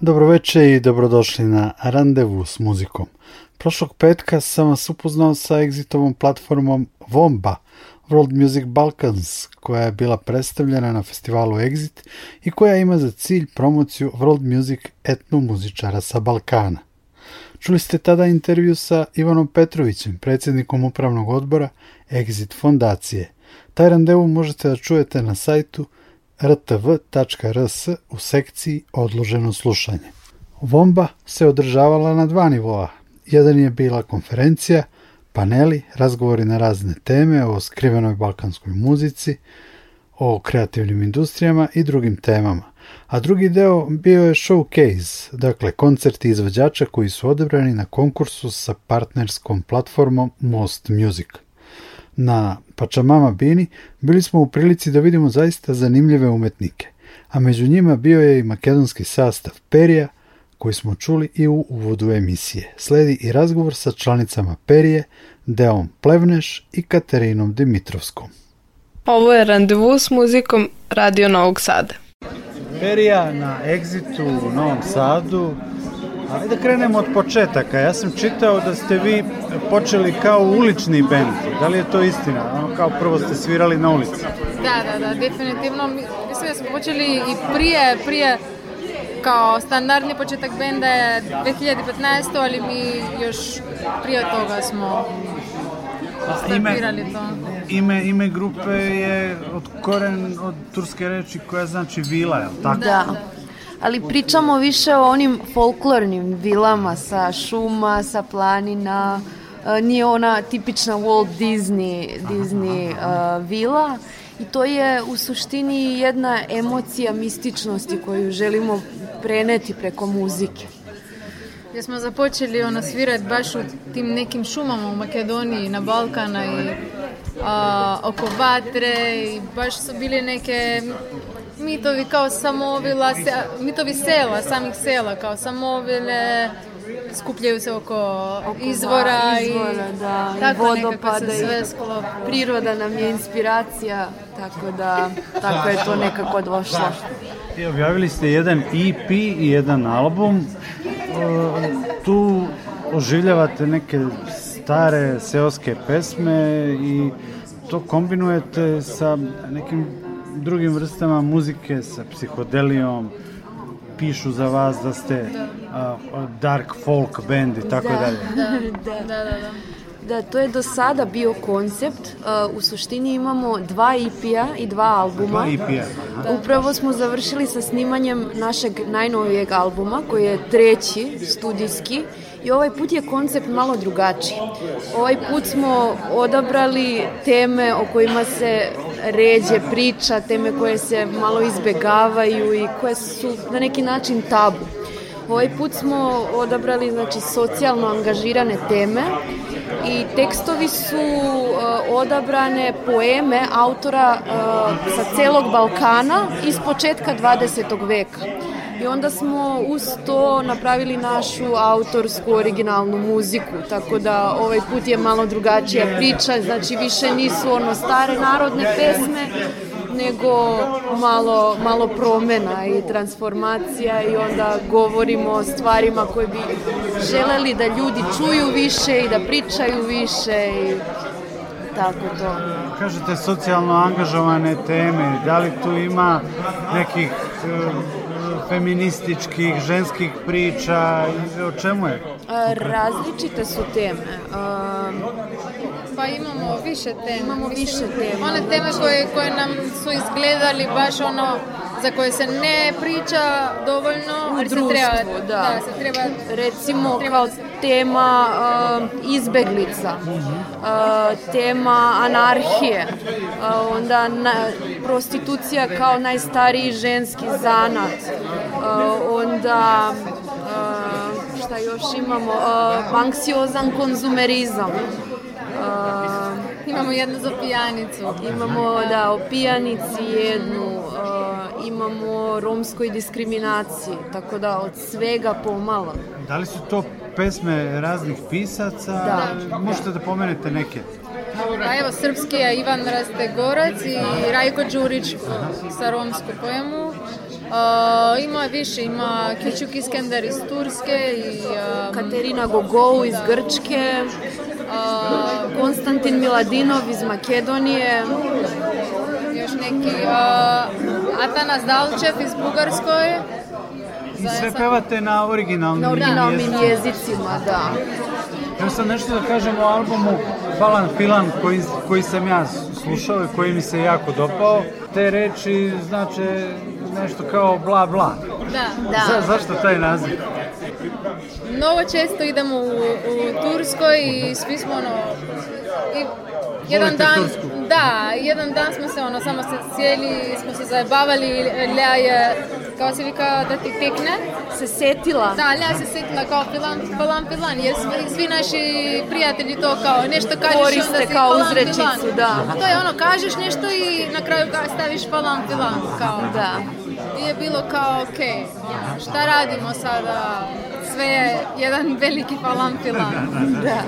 Dobroveče i dobrodošli na Randevu s muzikom. Prošlog petka sam vas upoznao sa egzitovom platformom Vomba World Music Balkans koja je bila predstavljena na festivalu Exit i koja ima za cilj promociju world music etnomuzičara sa Balkana. Čuli ste tada intervju sa Ivanom Petrovićem, predsjednikom upravnog odbora Exit fondacije. Taj randevu možete da čujete na sajtu rtv.rs u sekciji Odloženo slušanje. Vomba se održavala na dva nivoa. Jedan je bila konferencija, paneli, razgovori na razne teme o skrivenoj balkanskoj muzici, o kreativnim industrijama i drugim temama. A drugi deo bio je showcase, dakle koncerti izvođača koji su odebrani na konkursu sa partnerskom platformom Most Music. Na Pačamama Bini bili smo u prilici da vidimo zaista zanimljive umetnike, a među njima bio je i makedonski sastav Perija, koji smo čuli i u uvodu emisije. Sledi i razgovor sa članicama Perije, Deom Plevneš i Katerinom Dimitrovskom. Ovo je randevu s muzikom Radio Novog Sada. Perija na egzitu u Novom Sadu Ajde, da krenemo od početaka. Ja sam čitao da ste vi počeli kao ulični bend. Da li je to istina? Ono kao prvo ste svirali na ulici. Da, da, da, definitivno. Mislim da smo počeli i prije, prije kao standardni početak benda je 2015. ali mi još prije toga smo startirali to. Ime, ime grupe je od koren od turske reči koja znači vila, je tako? Da, da ali pričamo više o onim folklornim vilama sa šuma, sa planina, e, nije ona tipična Walt Disney, Disney e, vila i to je u suštini jedna emocija mističnosti koju želimo preneti preko muzike. Jer smo započeli ona svirati baš u tim nekim šumama u Makedoniji, na Balkana i oko vatre i baš su bile neke mitovi kao samovila, mitovi sela, samih sela kao samovile, skupljaju se oko, izvora, da, i, sve Priroda nam je inspiracija, tako da tako je to nekako došlo. I objavili ste jedan EP i jedan album. E, tu oživljavate neke stare seoske pesme i to kombinujete sa nekim drugim vrstama muzike, sa psihodelijom, pišu za vas da ste dark folk band i tako da, dalje. Da, da, da. Da, to je do sada bio koncept. u suštini imamo dva EP-a i dva albuma. Dva EP-a. Upravo smo završili sa snimanjem našeg najnovijeg albuma, koji je treći studijski i ovaj put je koncept malo drugačiji. Ovaj put smo odabrali teme o kojima se ređe priča, teme koje se malo izbegavaju i koje su na neki način tabu. Ovaj put smo odabrali znači, socijalno angažirane teme i tekstovi su e, odabrane poeme autora e, sa celog Balkana iz početka 20. veka i onda smo uz to napravili našu autorsku originalnu muziku, tako da ovaj put je malo drugačija priča, znači više nisu ono stare narodne pesme, nego malo, malo promjena i transformacija i onda govorimo o stvarima koje bi želeli da ljudi čuju više i da pričaju više i tako to. Kažete socijalno angažovane teme, da li tu ima nekih feminističkih, ženskih priča, o čemu je? Različite su teme. Pa imamo više tema. Imamo više tema. One teme koje, koje nam su izgledali baš ono koje se ne priča dovoljno, u da. se treba, recimo treba... tema um, izbjeglica, mhm. uh, tema anarhije, uh, onda prostitucija kao najstariji ženski zanat, uh, onda šta još imamo, anksiozan konzumerizam, imamo jednu za pijanicu. Imamo, da, o pijanici jednu, imamo romskoj diskriminaciji, tako da od svega pomalo. Da li su to pesme raznih pisaca? Da. Možete da pomenete neke? Pa evo, srpski je Ivan Rastegorac i Rajko Đurić sa romsku pojemu. Uh, e, ima više, ima Kičuk Iskender iz Turske i... Um, Katerina iz Grčke, e, Konstantin Miladinov iz Makedonije. Još neki... Atanas Dalčev iz Bugarskoj. I sve pevate na originalnim, na originalnim jezicima. da. Ja sam nešto da kažem o albumu Balan Filan koji, sam ja slušao i koji mi se jako dopao. Te reči znače nešto kao bla bla. Da, da. zašto taj naziv? Mnogo često idemo u, Turskoj i svi smo ono, jedan dan, da, jedan dan smo se ono, samo se sjeli, smo se zajebavali, Lea je, kao se vika da ti pekne. Se setila. Da, Lea se setila kao pilan, pilan, pilan, jer svi, naši prijatelji to kao nešto kažeš i onda si kao uzrečicu, da. To je ono, kažeš nešto i na kraju staviš pilan, kao. Da. I je bilo kao, ok, šta radimo sada, sve je jedan veliki palam da.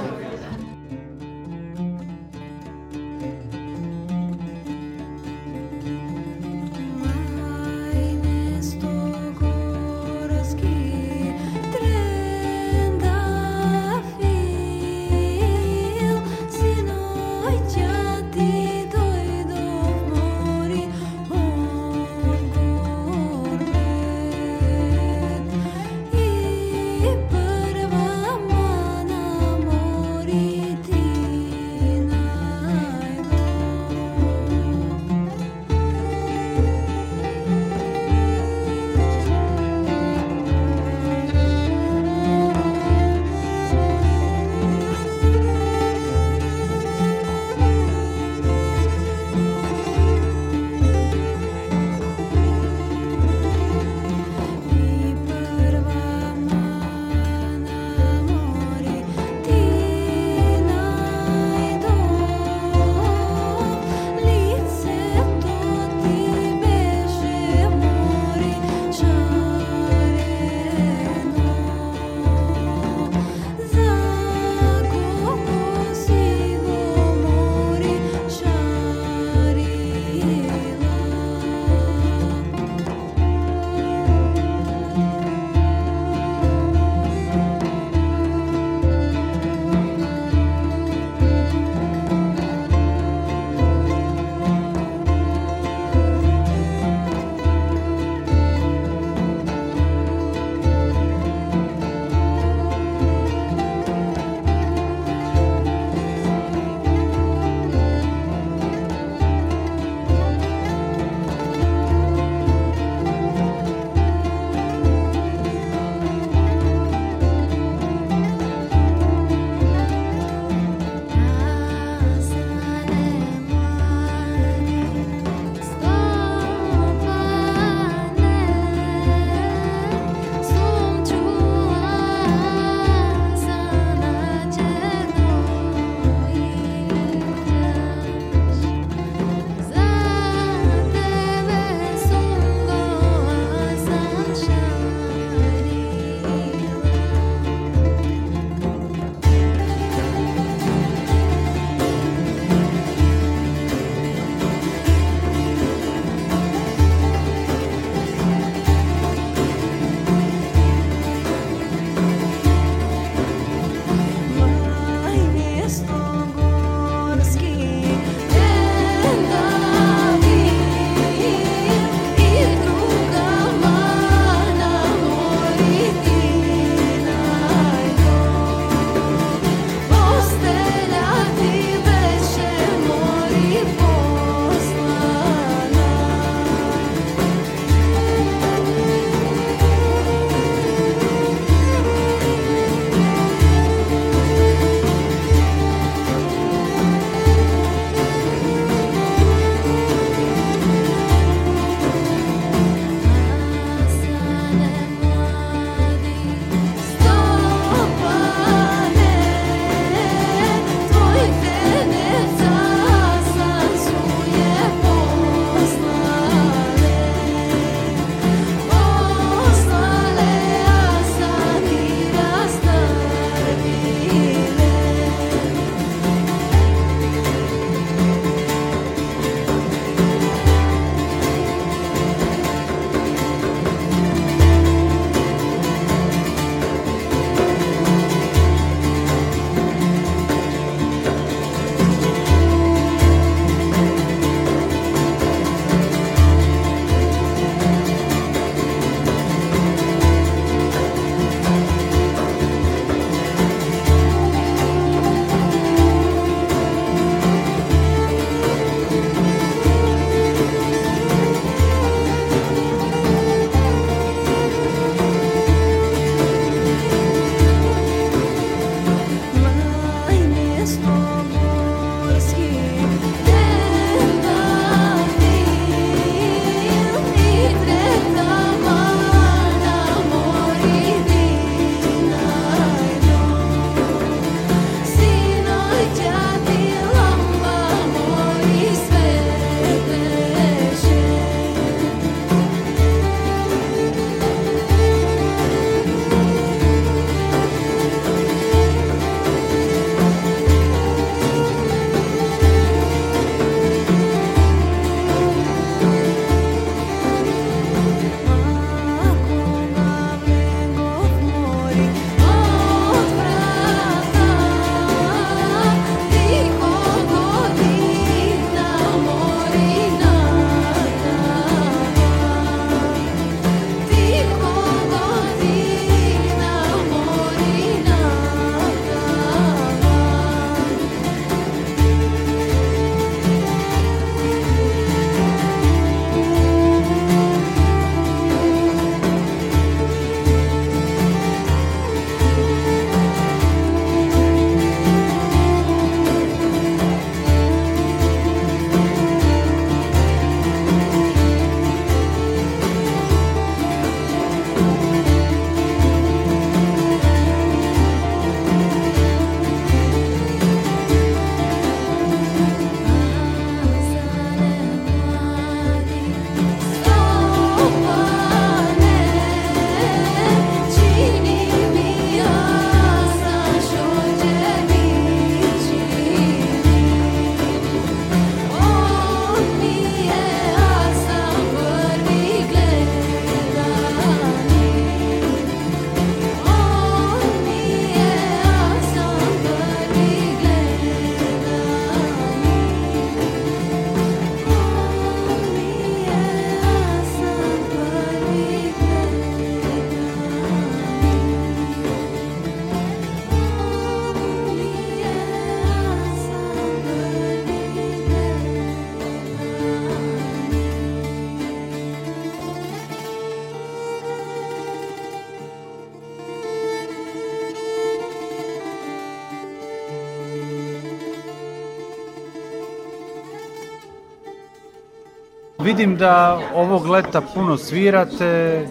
Vidim da ovog leta puno svirate,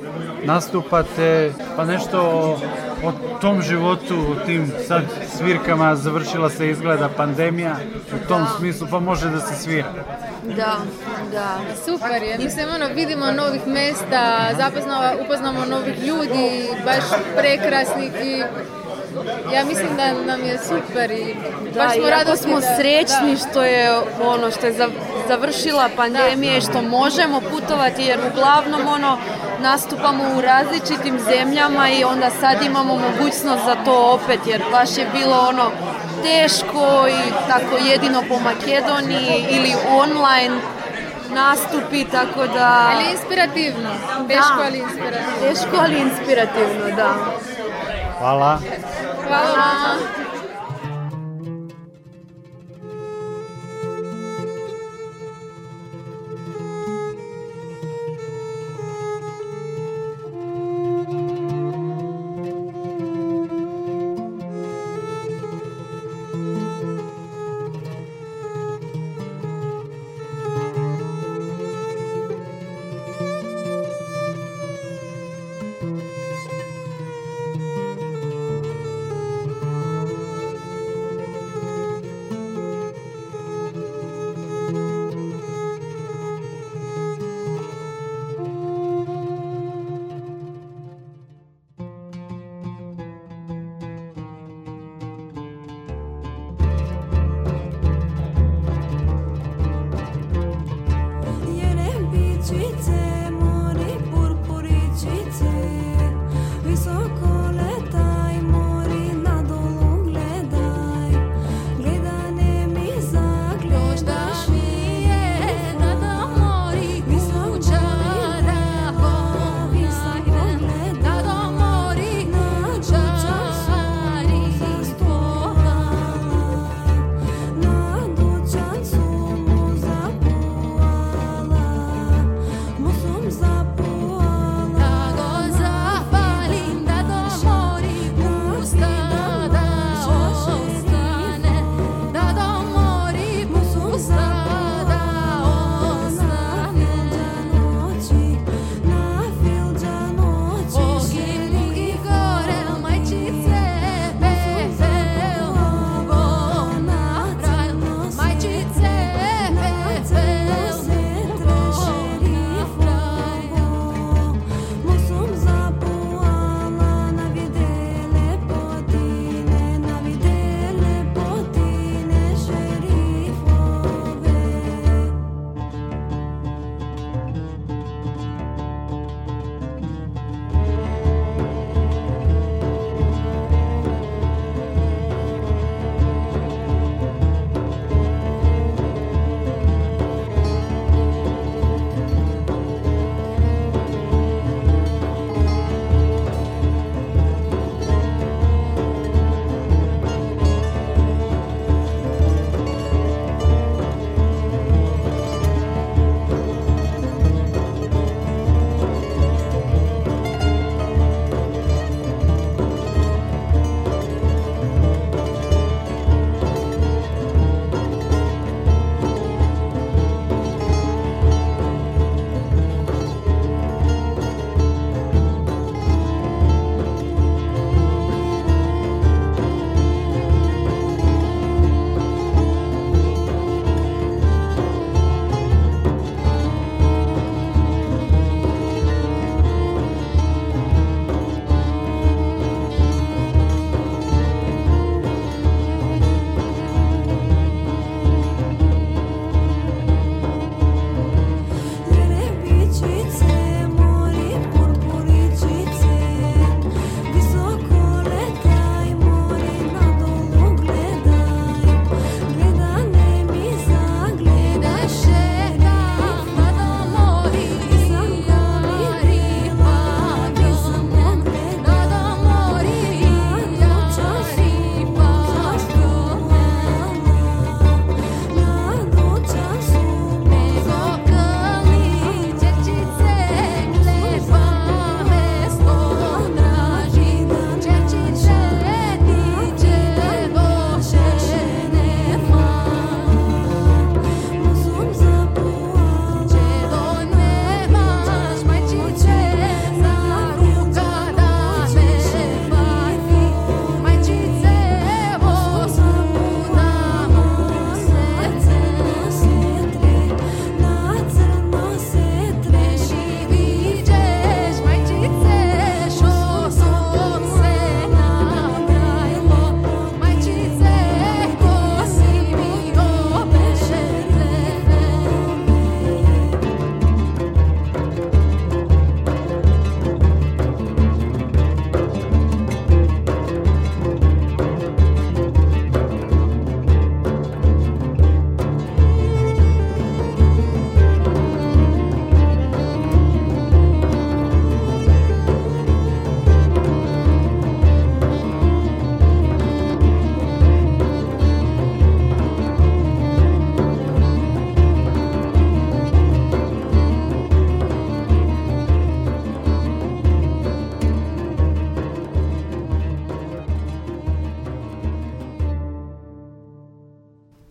nastupate, pa nešto o, tom životu, o tim sad svirkama završila se izgleda pandemija, u tom da. smislu pa može da se svira. Da, da. Super je, mislim ono vidimo novih mesta, zapoznava, upoznamo novih ljudi, baš prekrasnih i ja mislim da nam je super i baš smo rado smo da, srećni što je ono što je za završila pandemija i što možemo putovati jer uglavnom ono nastupamo u različitim zemljama i onda sad imamo mogućnost za to opet jer baš je bilo ono teško i tako jedino po Makedoniji ili online nastupi, tako da... Ali inspirativno, teško ali inspirativno. Teško ali inspirativno, da. Hvala. Hvala.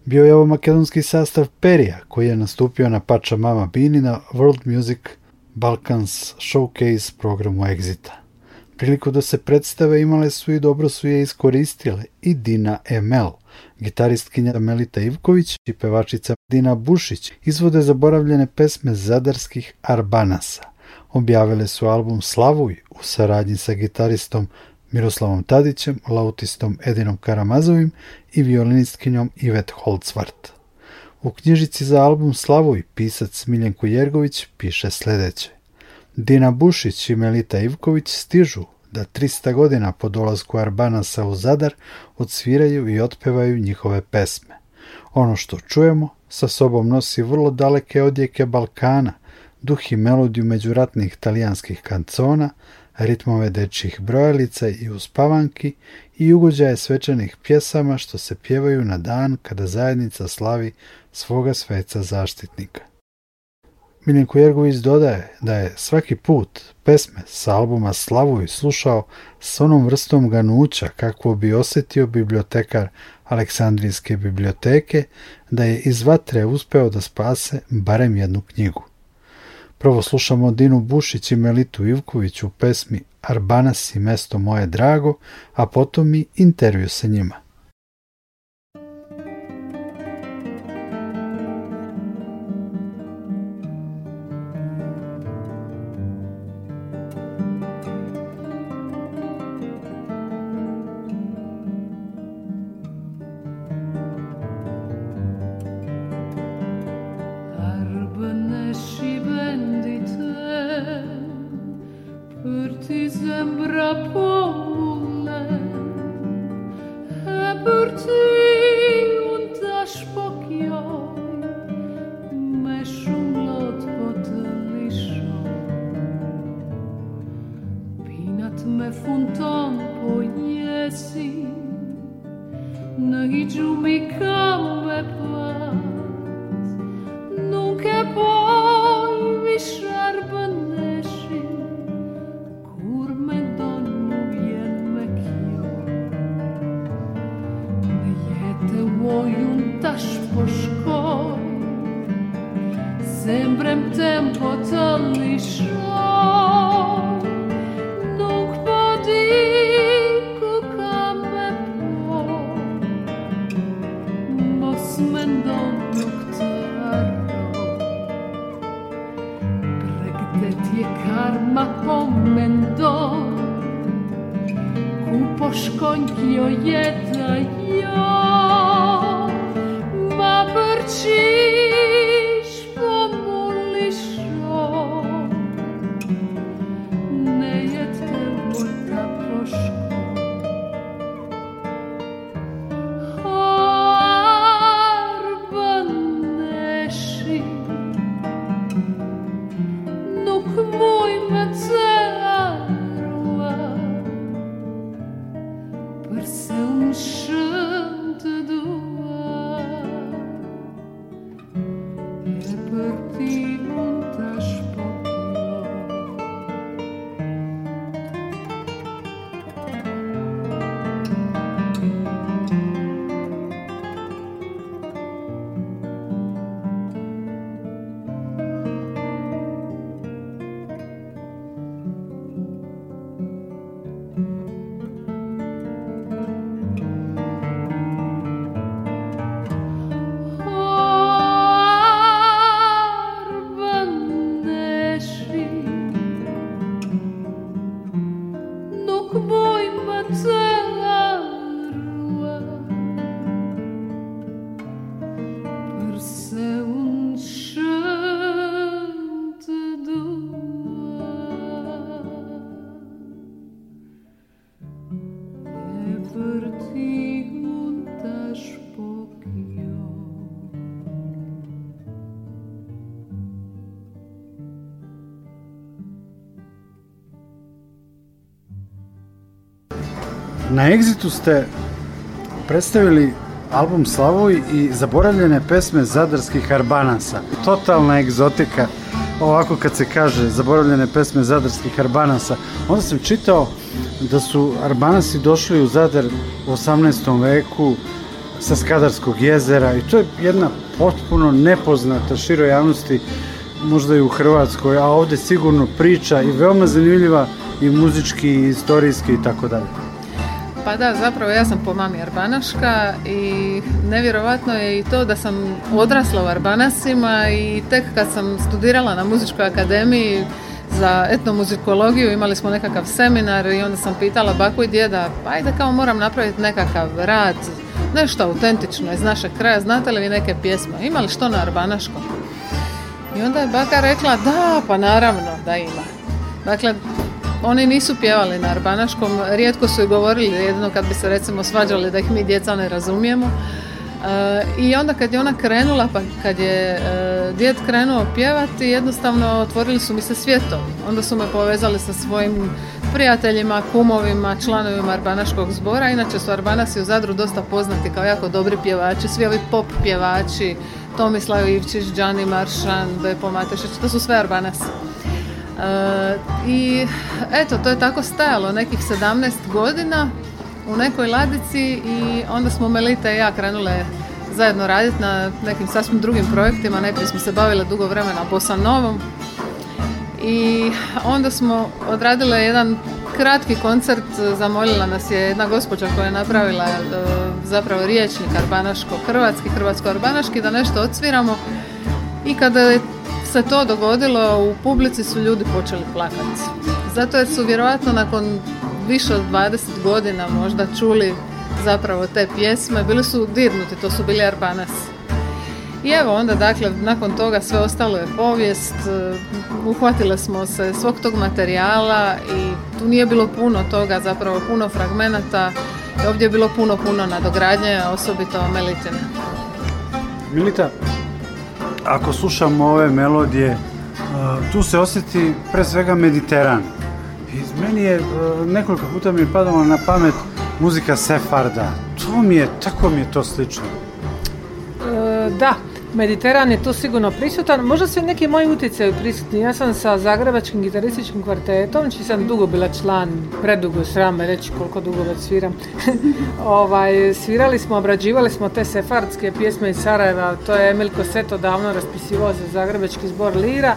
bio je ovo makedonski sastav Perija koji je nastupio na Pača Mama Bini na World Music Balkans Showcase programu Exita. Priliku da se predstave imale su i dobro su je iskoristile i Dina ML, gitaristkinja Melita Ivković i pevačica Dina Bušić izvode zaboravljene pesme zadarskih Arbanasa. Objavile su album Slavuj u saradnji sa gitaristom Miroslavom Tadićem, lautistom Edinom Karamazovim i violinistkinjom Ivet Holcvart. U knjižici za album Slavoj pisac Miljenko Jergović piše sljedeće. Dina Bušić i Melita Ivković stižu da 300 godina po dolazku Arbanasa u Zadar odsviraju i otpevaju njihove pesme. Ono što čujemo sa sobom nosi vrlo daleke odjeke Balkana, duh i melodiju međuratnih talijanskih kancona, ritmove dečjih brojalica i uspavanki i ugođaje svečanih pjesama što se pjevaju na dan kada zajednica slavi svoga sveca zaštitnika. Milinko Jergović dodaje da je svaki put pesme sa albuma i slušao s onom vrstom ganuća kako bi osjetio bibliotekar Aleksandrijske biblioteke da je iz vatre uspeo da spase barem jednu knjigu. Prvo slušamo Dinu Bušić i Melitu Ivković u pesmi Arbanas i mesto moje drago, a potom i intervju sa njima. it's Na Egzitu ste predstavili album Slavoj i zaboravljene pesme zadarskih Arbanasa. Totalna egzotika. Ovako kad se kaže zaboravljene pesme zadarskih Arbanasa, onda sam čitao da su Arbanasi došli u Zadar u 18. veku sa Skadarskog jezera i to je jedna potpuno nepoznata široj javnosti možda i u Hrvatskoj, a ovdje sigurno priča i veoma zanimljiva i muzički, i istorijski i tako dalje. Pa da, zapravo ja sam po mami Arbanaška i nevjerovatno je i to da sam odrasla u Arbanasima i tek kad sam studirala na muzičkoj akademiji za etnomuzikologiju imali smo nekakav seminar i onda sam pitala baku i djeda pa ajde kao moram napraviti nekakav rad, nešto autentično iz našeg kraja, znate li vi neke pjesme, imali što na Arbanaškom? I onda je baka rekla da, pa naravno da ima. Dakle, oni nisu pjevali na Arbanaškom, rijetko su i govorili jedno kad bi se recimo svađali da ih mi djeca ne razumijemo. E, I onda kad je ona krenula, pa kad je e, djed krenuo pjevati, jednostavno otvorili su mi se svijetom. Onda su me povezali sa svojim prijateljima, kumovima, članovima Arbanaškog zbora. Inače su Arbanasi u Zadru dosta poznati kao jako dobri pjevači, svi ovi pop pjevači, Tomislav Ivčić, Đani Maršan, Bepo Matešić, to su sve Arbanasi. E, I eto, to je tako stajalo nekih 17 godina u nekoj ladici i onda smo Melita i ja krenule zajedno raditi na nekim sasvim drugim projektima. Najprije smo se bavile dugo vremena Bossa Novom i onda smo odradile jedan kratki koncert. Zamolila nas je jedna gospođa koja je napravila e, zapravo riječnik arbanaško-hrvatski, hrvatsko-arbanaški da nešto odsviramo i kada je se to dogodilo, u publici su ljudi počeli plakati. Zato jer su vjerojatno nakon više od 20 godina možda čuli zapravo te pjesme, bili su dirnuti, to su bili Arbanas. I evo onda, dakle, nakon toga sve ostalo je povijest, e, uhvatile smo se svog tog materijala i tu nije bilo puno toga, zapravo puno fragmenata, ovdje je bilo puno, puno nadogradnje, osobito Melitina. Milita, ako slušamo ove melodije, e, tu se osjeti pre svega Mediteran. I meni je e, nekoliko puta mi je padalo na pamet muzika Sefarda. To mi je, tako mi je to slično. E, da, Mediteran je tu sigurno prisutan. Možda su neki moji utjecaj prisutni. Ja sam sa Zagrebačkim gitarističkim kvartetom, čiji sam dugo bila član, predugo sram reći koliko dugo već sviram. ovaj, svirali smo, obrađivali smo te sefardske pjesme iz Sarajeva. To je Emil Koseto davno raspisivao za Zagrebački zbor Lira.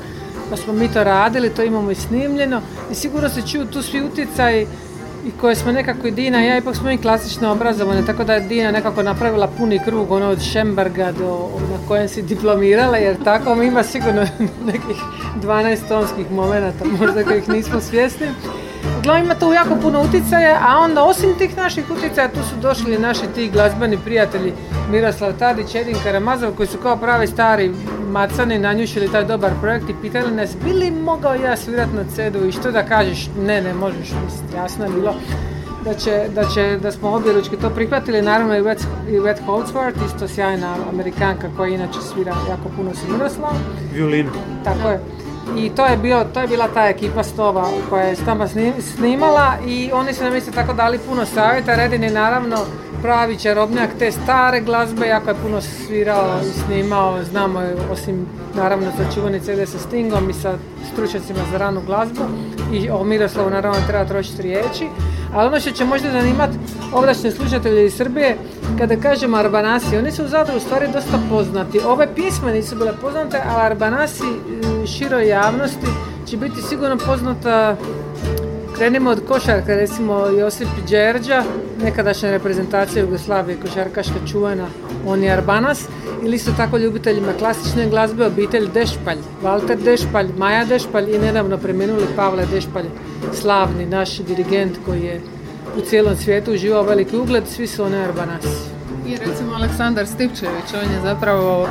Pa smo mi to radili, to imamo i snimljeno. I sigurno se čuju tu svi utjecaj i koje smo nekako i Dina, ja ipak smo i klasično obrazovane, tako da je Dina nekako napravila puni krug, ono od Šemberga do na kojem si diplomirala, jer tako ima sigurno nekih 12 tonskih momenata, možda kojih nismo svjesni. Uglavnom ima tu jako puno utjecaja, a onda osim tih naših utjecaja tu su došli naši ti glazbeni prijatelji Miroslav Tadić, Edin Karamazov koji su kao pravi stari macani nanjušili taj dobar projekt i pitali nas bi li mogao ja svirati na cedu i što da kažeš, ne ne možeš, jasno je bilo da, će, da, će, da smo objeručki to prihvatili, naravno i Wet, i Holdsworth, isto sjajna amerikanka koja inače svira jako puno s Miroslavom. Violinu. Tako je i to je, bio, to je bila ta ekipa Stova koja je s snimala i oni su nam isto tako dali puno savjeta. Redin je naravno pravi čarobnjak te stare glazbe, jako je puno svirao i snimao, znamo je osim naravno sa čuvani CD sa Stingom i sa stručnjacima za ranu glazbu i o Miroslavu naravno treba trošiti riječi. Ali ono što će možda zanimati obračne slušatelje iz Srbije, kada kažemo Arbanasi, oni su u Zadru stvari dosta poznati. Ove pisme nisu bile poznate, ali Arbanasi e, široj javnosti će biti sigurno poznata Krenimo od košarka, recimo Josip Đerđa, nekadašnja reprezentacija Jugoslavije, košarkaška čuvena, oni Arbanas ili isto tako ljubiteljima klasične glazbe obitelj Dešpalj, Walter Dešpalj, Maja Dešpalj i nedavno premenuli Pavle Dešpalj, slavni naš dirigent koji je u cijelom svijetu uživao veliki ugled, svi su oni Arbanas. I recimo Aleksandar Stipčević, on je zapravo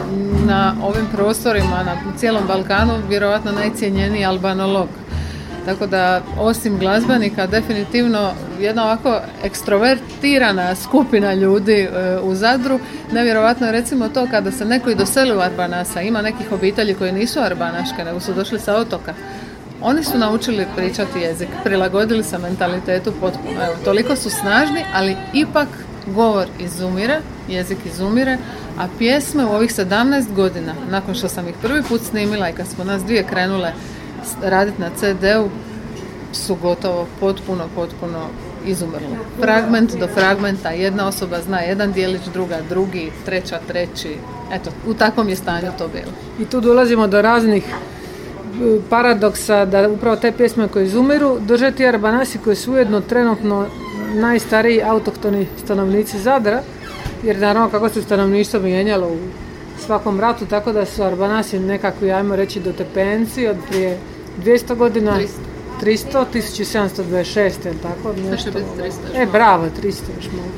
na ovim prostorima, na cijelom Balkanu, vjerojatno najcijenjeniji albanolog. Tako da, osim glazbenika, definitivno jedna ovako ekstrovertirana skupina ljudi e, u Zadru. Nevjerovatno je recimo to kada se neko i doseli u Arbanasa. Ima nekih obitelji koji nisu arbanaške, nego su došli sa otoka. Oni su naučili pričati jezik, prilagodili se mentalitetu potpuno. Evo, toliko su snažni, ali ipak govor izumire, jezik izumire, a pjesme u ovih 17 godina, nakon što sam ih prvi put snimila i kad smo nas dvije krenule raditi na CD-u su gotovo potpuno, potpuno izumrli. Fragment do fragmenta, jedna osoba zna jedan dijelić, druga drugi, treća treći. Eto, u takvom je stanju to bilo. I tu dolazimo do raznih e, paradoksa da upravo te pjesme koje izumiru drže ti arbanasi koji su ujedno trenutno najstariji autohtoni stanovnici Zadra, jer naravno kako se stanovništvo mijenjalo u svakom ratu, tako da su arbanasi nekakvi, ajmo reći, dotepenci od prije 200 godina? 300. 300, 1726, tako? Nešto, e, bravo, 300 još malo.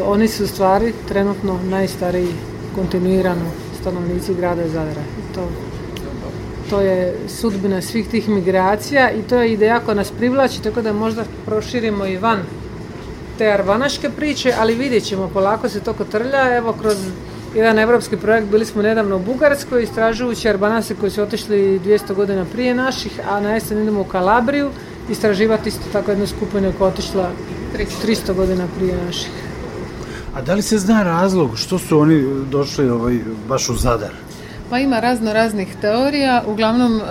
E, oni su u stvari trenutno najstariji kontinuirano stanovnici grada Zadra. To, to je sudbina svih tih migracija i to je ideja koja nas privlači, tako da možda proširimo i van te arvanaške priče, ali vidjet ćemo, polako se to kotrlja, evo kroz jedan evropski projekt, bili smo nedavno u Bugarskoj, istražujući arbanase koji su otišli 200 godina prije naših, a na jesen idemo u Kalabriju, istraživati isto tako jednu skupinu koja otišla 300 godina prije naših. A da li se zna razlog što su oni došli ovaj, baš u Zadar? Pa ima razno raznih teorija, uglavnom e,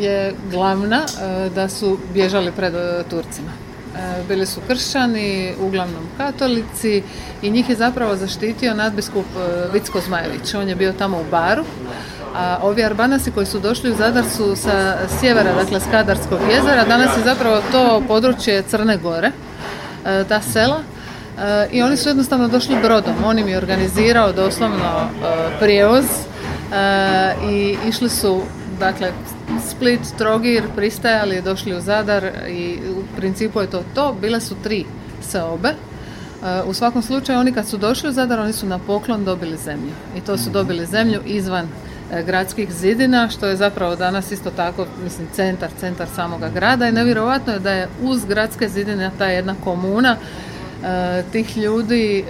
je glavna e, da su bježali pred e, Turcima. E, bili su kršćani, uglavnom katolici i njih je zapravo zaštitio nadbiskup e, Vicko Zmajević. On je bio tamo u baru, a ovi arbanasi koji su došli u Zadar su sa sjevera, dakle s Kadarskog jezera. Danas je zapravo to područje Crne Gore, e, ta sela. I oni su jednostavno došli brodom. On im je organizirao doslovno prijevoz i išli su, dakle, Split, Trogir, pristajali, došli u Zadar i u principu je to to. Bile su tri seobe. E, u svakom slučaju oni kad su došli u Zadar oni su na poklon dobili zemlju i to su mhm. dobili zemlju izvan e, gradskih zidina, što je zapravo danas isto tako, mislim, centar, centar samoga grada i nevjerojatno je da je uz gradske zidine ta jedna komuna e, tih ljudi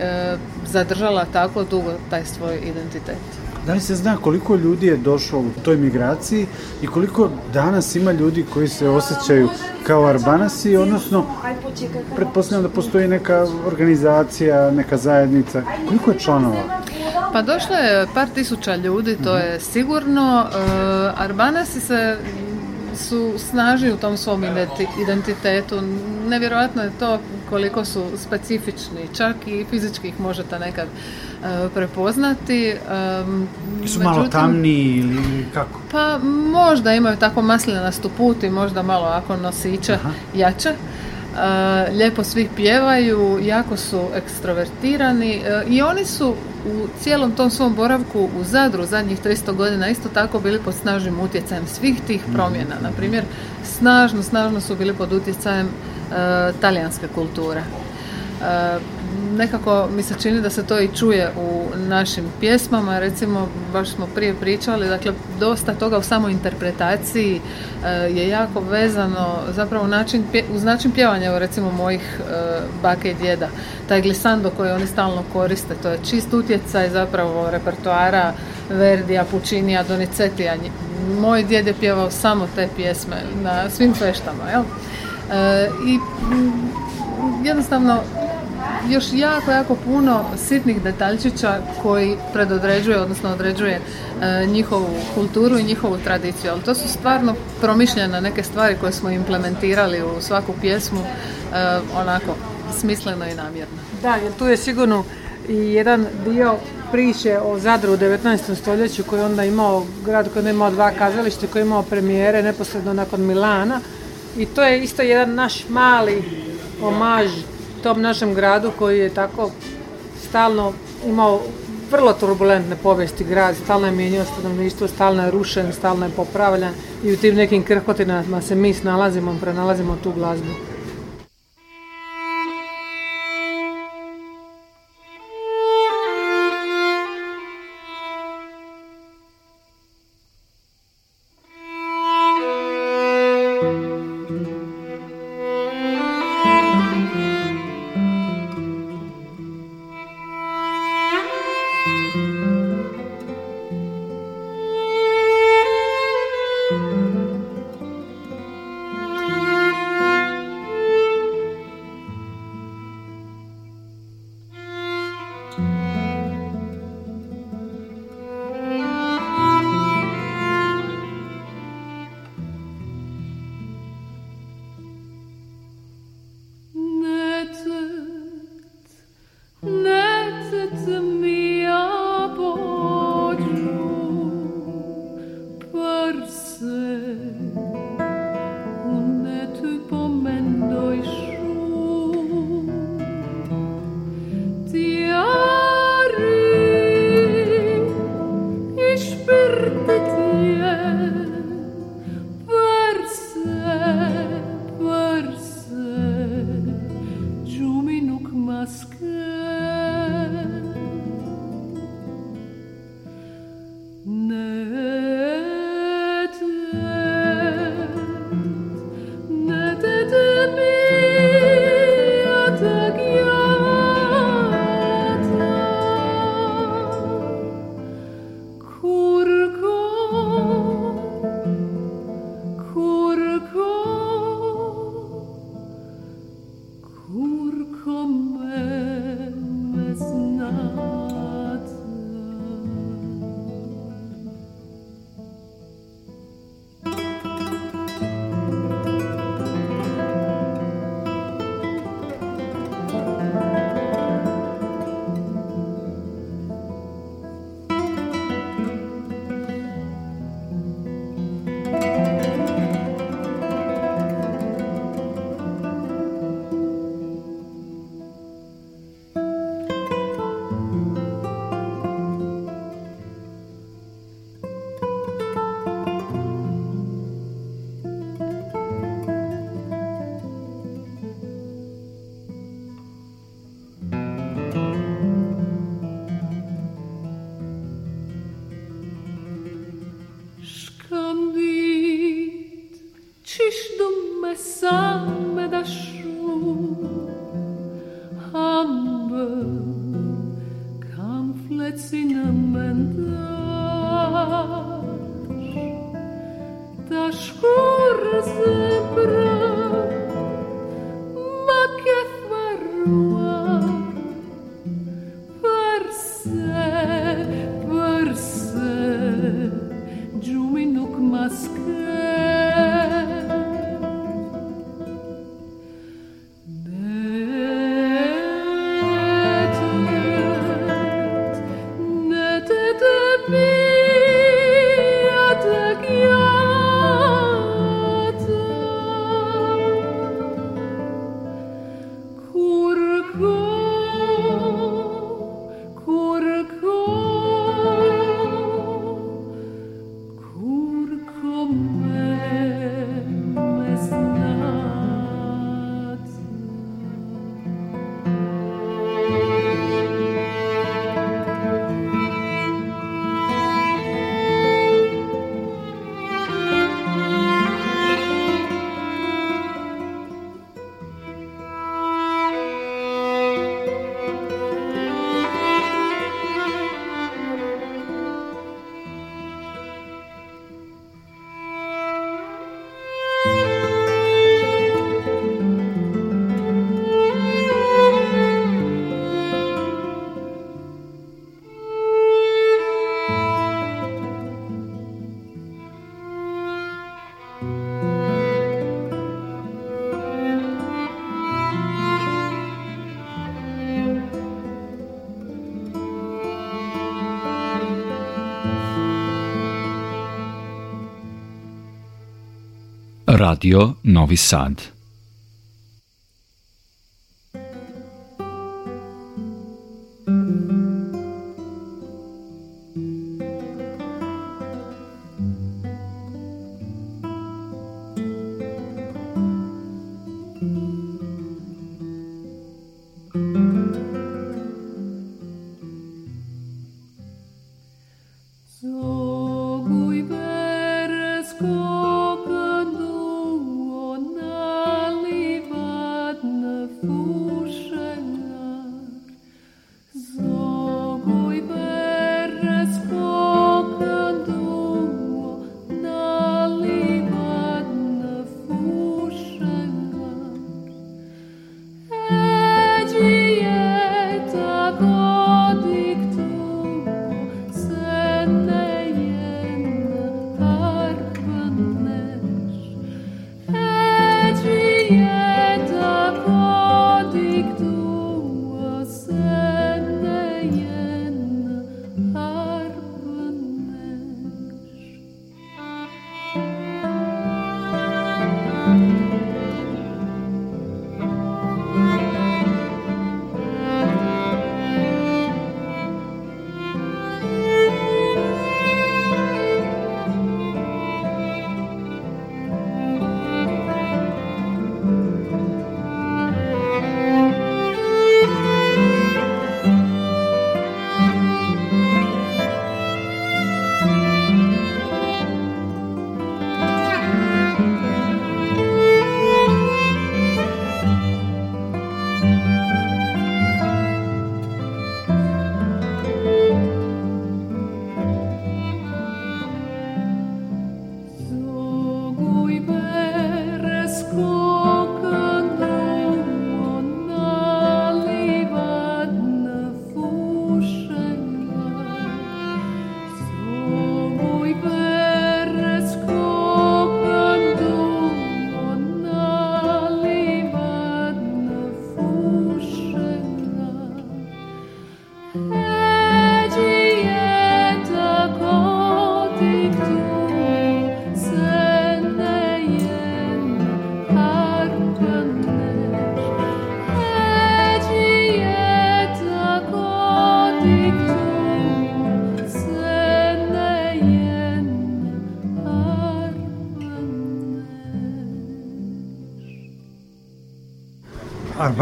zadržala tako dugo taj svoj identitet. Da li se zna koliko ljudi je došlo u toj migraciji i koliko danas ima ljudi koji se osjećaju kao Arbanasi, odnosno pretpostavljam da postoji neka organizacija, neka zajednica. Koliko je članova? Pa došlo je par tisuća ljudi, to mhm. je sigurno. E, Arbanasi se su snažni u tom svom identitetu. Nevjerojatno je to koliko su specifični, čak i fizički ih možete nekad e, prepoznati. Um, su međutim, malo ili kako? Pa možda imaju tako maslina put i možda malo ako nosića Aha. jače. E, lijepo svih pjevaju, jako su ekstrovertirani e, i oni su u cijelom tom svom boravku u Zadru zadnjih 300 godina isto tako bili pod snažnim utjecajem svih tih mhm. promjena. Na primjer, snažno, snažno su bili pod utjecajem e, talijanske kulture. E, nekako mi se čini da se to i čuje u našim pjesmama, recimo baš smo prije pričali, dakle dosta toga u samoj interpretaciji e, je jako vezano zapravo način, uz način pjevanja evo, recimo mojih e, bake i djeda. Taj glisando koji oni stalno koriste, to je čist utjecaj zapravo repertoara Verdija, Pučinija, Donicetija. Moj djed je pjevao samo te pjesme na svim feštama, jel? E, I jednostavno još jako, jako puno sitnih detaljčića koji predodređuje, odnosno određuje e, njihovu kulturu i njihovu tradiciju. Ali to su stvarno promišljene neke stvari koje smo implementirali u svaku pjesmu e, onako smisleno i namjerno. Da, jer tu je sigurno i jedan dio priče o Zadru u 19. stoljeću koji je onda imao grad koji je imao dva kazališta, koji je imao premijere neposredno nakon Milana i to je isto jedan naš mali omaž tom našem gradu koji je tako stalno imao vrlo turbulentne povijesti grad, stalno je mijenjao stanovništvo, stalno je rušen, stalno je popravljan i u tim nekim krhotinama se mi snalazimo, pronalazimo tu glazbu. Radio Novi Sad.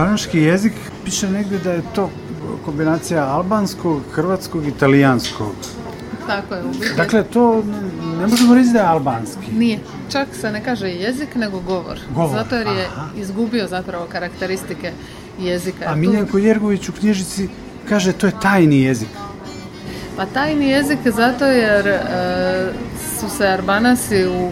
Baranški jezik piše negdje da je to kombinacija albanskog, hrvatskog i talijanskog. Tako je. Ubiti. Dakle, to ne možemo reći da je albanski. Nije. Čak se ne kaže jezik, nego govor. Zato jer je izgubio zapravo karakteristike jezika. A Miljanko Jergović u knjižici kaže to je tajni jezik. Pa tajni jezik zato jer e, su se Arbanasi u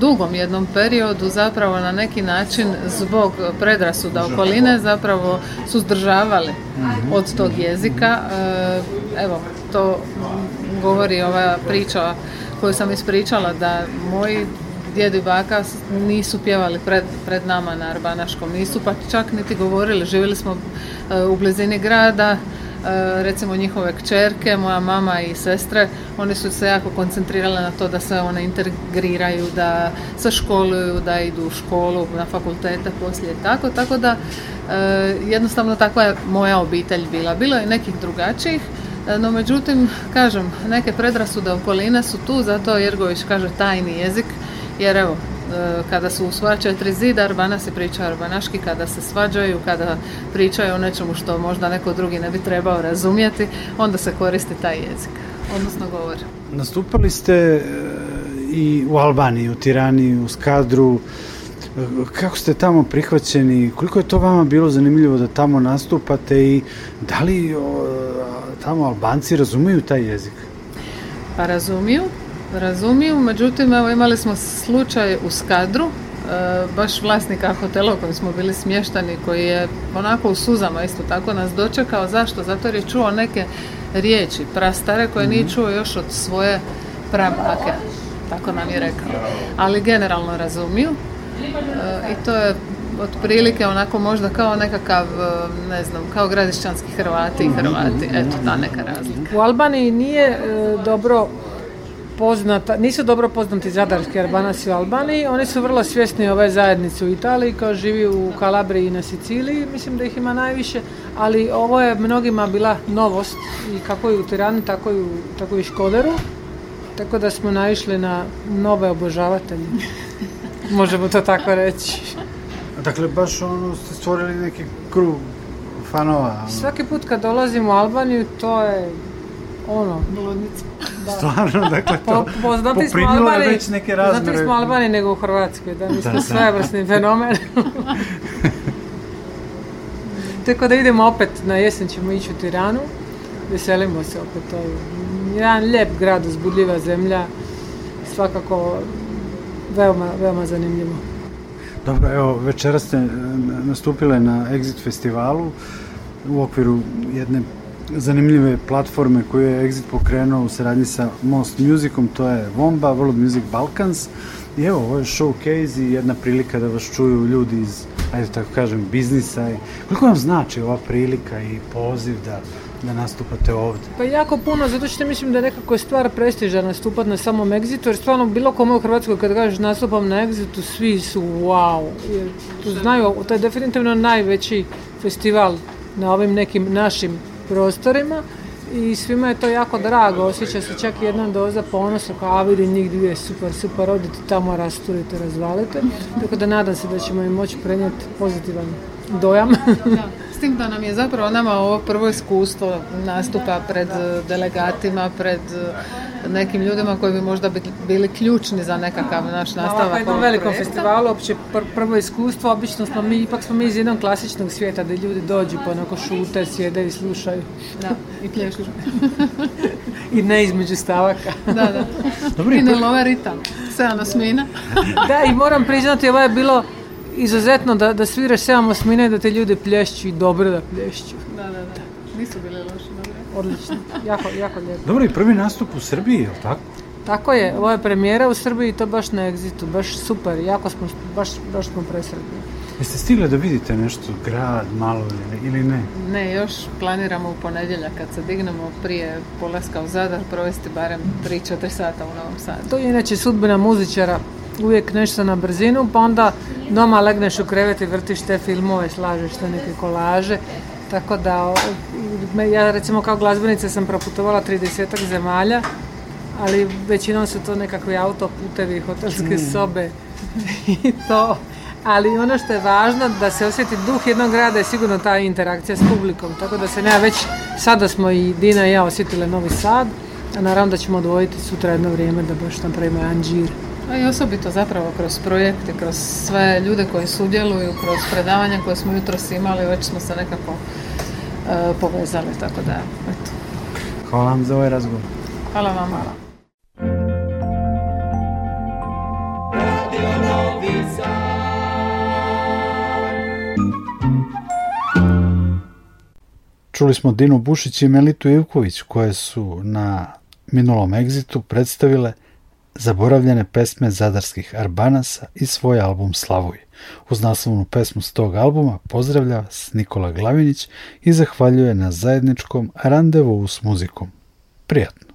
dugom jednom periodu zapravo na neki način zbog predrasuda okoline zapravo suzdržavali mhm. od tog jezika. E, evo, to govori ova priča koju sam ispričala da moji djed i baka nisu pjevali pred, pred nama na Arbanaškom, nisu pa čak niti govorili, živjeli smo e, u blizini grada, E, recimo njihove kćerke, moja mama i sestre, one su se jako koncentrirale na to da se one integriraju, da se školuju, da idu u školu, na fakultete poslije tako, tako da e, jednostavno takva je moja obitelj bila. Bilo je nekih drugačijih, e, no međutim, kažem, neke predrasude okoline su tu, zato Jergović kaže tajni jezik, jer evo, E, kada su u svoja četiri zida, Arbana se priča arbanaški, kada se svađaju, kada pričaju o nečemu što možda neko drugi ne bi trebao razumjeti, onda se koristi taj jezik, odnosno govor. Nastupali ste e, i u Albaniji, u Tirani, u Skadru, e, kako ste tamo prihvaćeni, koliko je to vama bilo zanimljivo da tamo nastupate i da li tamo Albanci razumiju taj jezik? Pa razumiju, razumiju. Međutim, evo imali smo slučaj u Skadru, e, baš vlasnika hotela u kojem smo bili smještani, koji je onako u suzama isto tako nas dočekao. Zašto? Zato jer je čuo neke riječi prastare koje nije mhm. čuo još od svoje prabake. Tako nam je rekao. Ali generalno razumiju. E, I to je otprilike onako možda kao nekakav, e, ne znam, kao gradišćanski Hrvati i mhm. Hrvati. Eto, ta mhm. neka razlika. U Albaniji nije dobro poznata, nisu dobro poznati zadarski albanasi u Albaniji, oni su vrlo svjesni ove zajednice u Italiji koja živi u Kalabriji i na Siciliji, mislim da ih ima najviše, ali ovo je mnogima bila novost i kako i u Tirani, tako i u, tako i Škoderu, tako da smo naišli na nove obožavatelje, možemo to tako reći. Dakle, baš ono ste stvorili neki krug fanova. Ono. Svaki put kad dolazim u Albaniju, to je ono, Da. Stvarno, dakle, to po, smo Albani, je već neke smo Albani nego u Hrvatskoj, da, mi smo fenomen. Tako da idemo opet, na jesen ćemo ići u Tiranu, veselimo se opet. Ovaj. Jedan lijep grad, uzbudljiva zemlja, svakako veoma, veoma zanimljivo. Dobro, evo, večera ste eh, nastupile na Exit festivalu u okviru jedne zanimljive platforme koje je Exit pokrenuo u saradnji sa Most Musicom, to je Womba, World Music Balkans. I evo, ovo je showcase i jedna prilika da vas čuju ljudi iz, ajde tako kažem, biznisa. I koliko vam znači ova prilika i poziv da da nastupate ovdje? Pa jako puno, zato što mislim da je nekako stvar prestiža nastupati na samom Exitu, jer stvarno bilo kome u Hrvatskoj kad kažeš nastupam na Exitu, svi su wow, jer tu znaju, to je definitivno najveći festival na ovim nekim našim prostorima i svima je to jako drago, osjeća se čak jedna doza ponosa kao a vidi njih dvije super, super, odite tamo, rasturite, razvalite. Tako da nadam se da ćemo im moći prenijeti pozitivan dojam. S da nam je zapravo nama ovo prvo iskustvo nastupa pred eh, delegatima, pred eh, nekim ljudima koji bi možda bili ključni za nekakav naš nastavak. Na pa jednom velikom festivalu, opće prvo iskustvo, obično smo mi, ipak smo mi iz jednog klasičnog svijeta da ljudi dođu pa onako šute, sjede i slušaju. Da, i plješu. I ne između stavaka. da, da. Dobri, I ne love ovaj ritam. Sve ono smina. da, i moram priznati, ovo je bilo izuzetno da, da sviraš 7 osmine i da te ljude plješću i dobro da plješću. Da, da, da. Nisu bile loše, dobro. Odlično, jako, jako lijepo. Dobro, i prvi nastup u Srbiji, je li tako? Tako je, ovo je premijera u Srbiji i to baš na egzitu, baš super, jako smo, baš, baš smo presretni. Jeste stigli da vidite nešto, grad, malo ili ne? Ne, još planiramo u ponedjeljak kad se dignemo prije polaska u Zadar provesti barem 3-4 sata u Novom Sadu. To je inače sudbina muzičara, uvijek nešto na brzinu, pa onda doma legneš u krevet i vrtiš te filmove, slažeš te neke kolaže. Tako da, ja recimo kao glazbenica sam proputovala 30 zemalja, ali većinom su to nekakvi autoputevi, hotelske mm. sobe i to. Ali ono što je važno da se osjeti duh jednog grada je sigurno ta interakcija s publikom. Tako da se nema već, sada smo i Dina i ja osjetile Novi Sad, a naravno da ćemo odvojiti sutra jedno vrijeme da baš napravimo jedan džir. A i osobito zapravo kroz projekte, kroz sve ljude koji sudjeluju, kroz predavanja koje smo jutros imali, već smo se nekako e, povezali, tako da, eto. Hvala vam za ovaj razgovor. Hvala vam. Hvala. Čuli smo Dinu Bušić i Melitu Ivković koje su na minulom egzitu predstavile zaboravljene pesme zadarskih Arbanasa i svoj album Slavuj. Uz naslovnu pesmu s tog albuma pozdravlja s Nikola Glavinić i zahvaljuje na zajedničkom randevu s muzikom. Prijatno!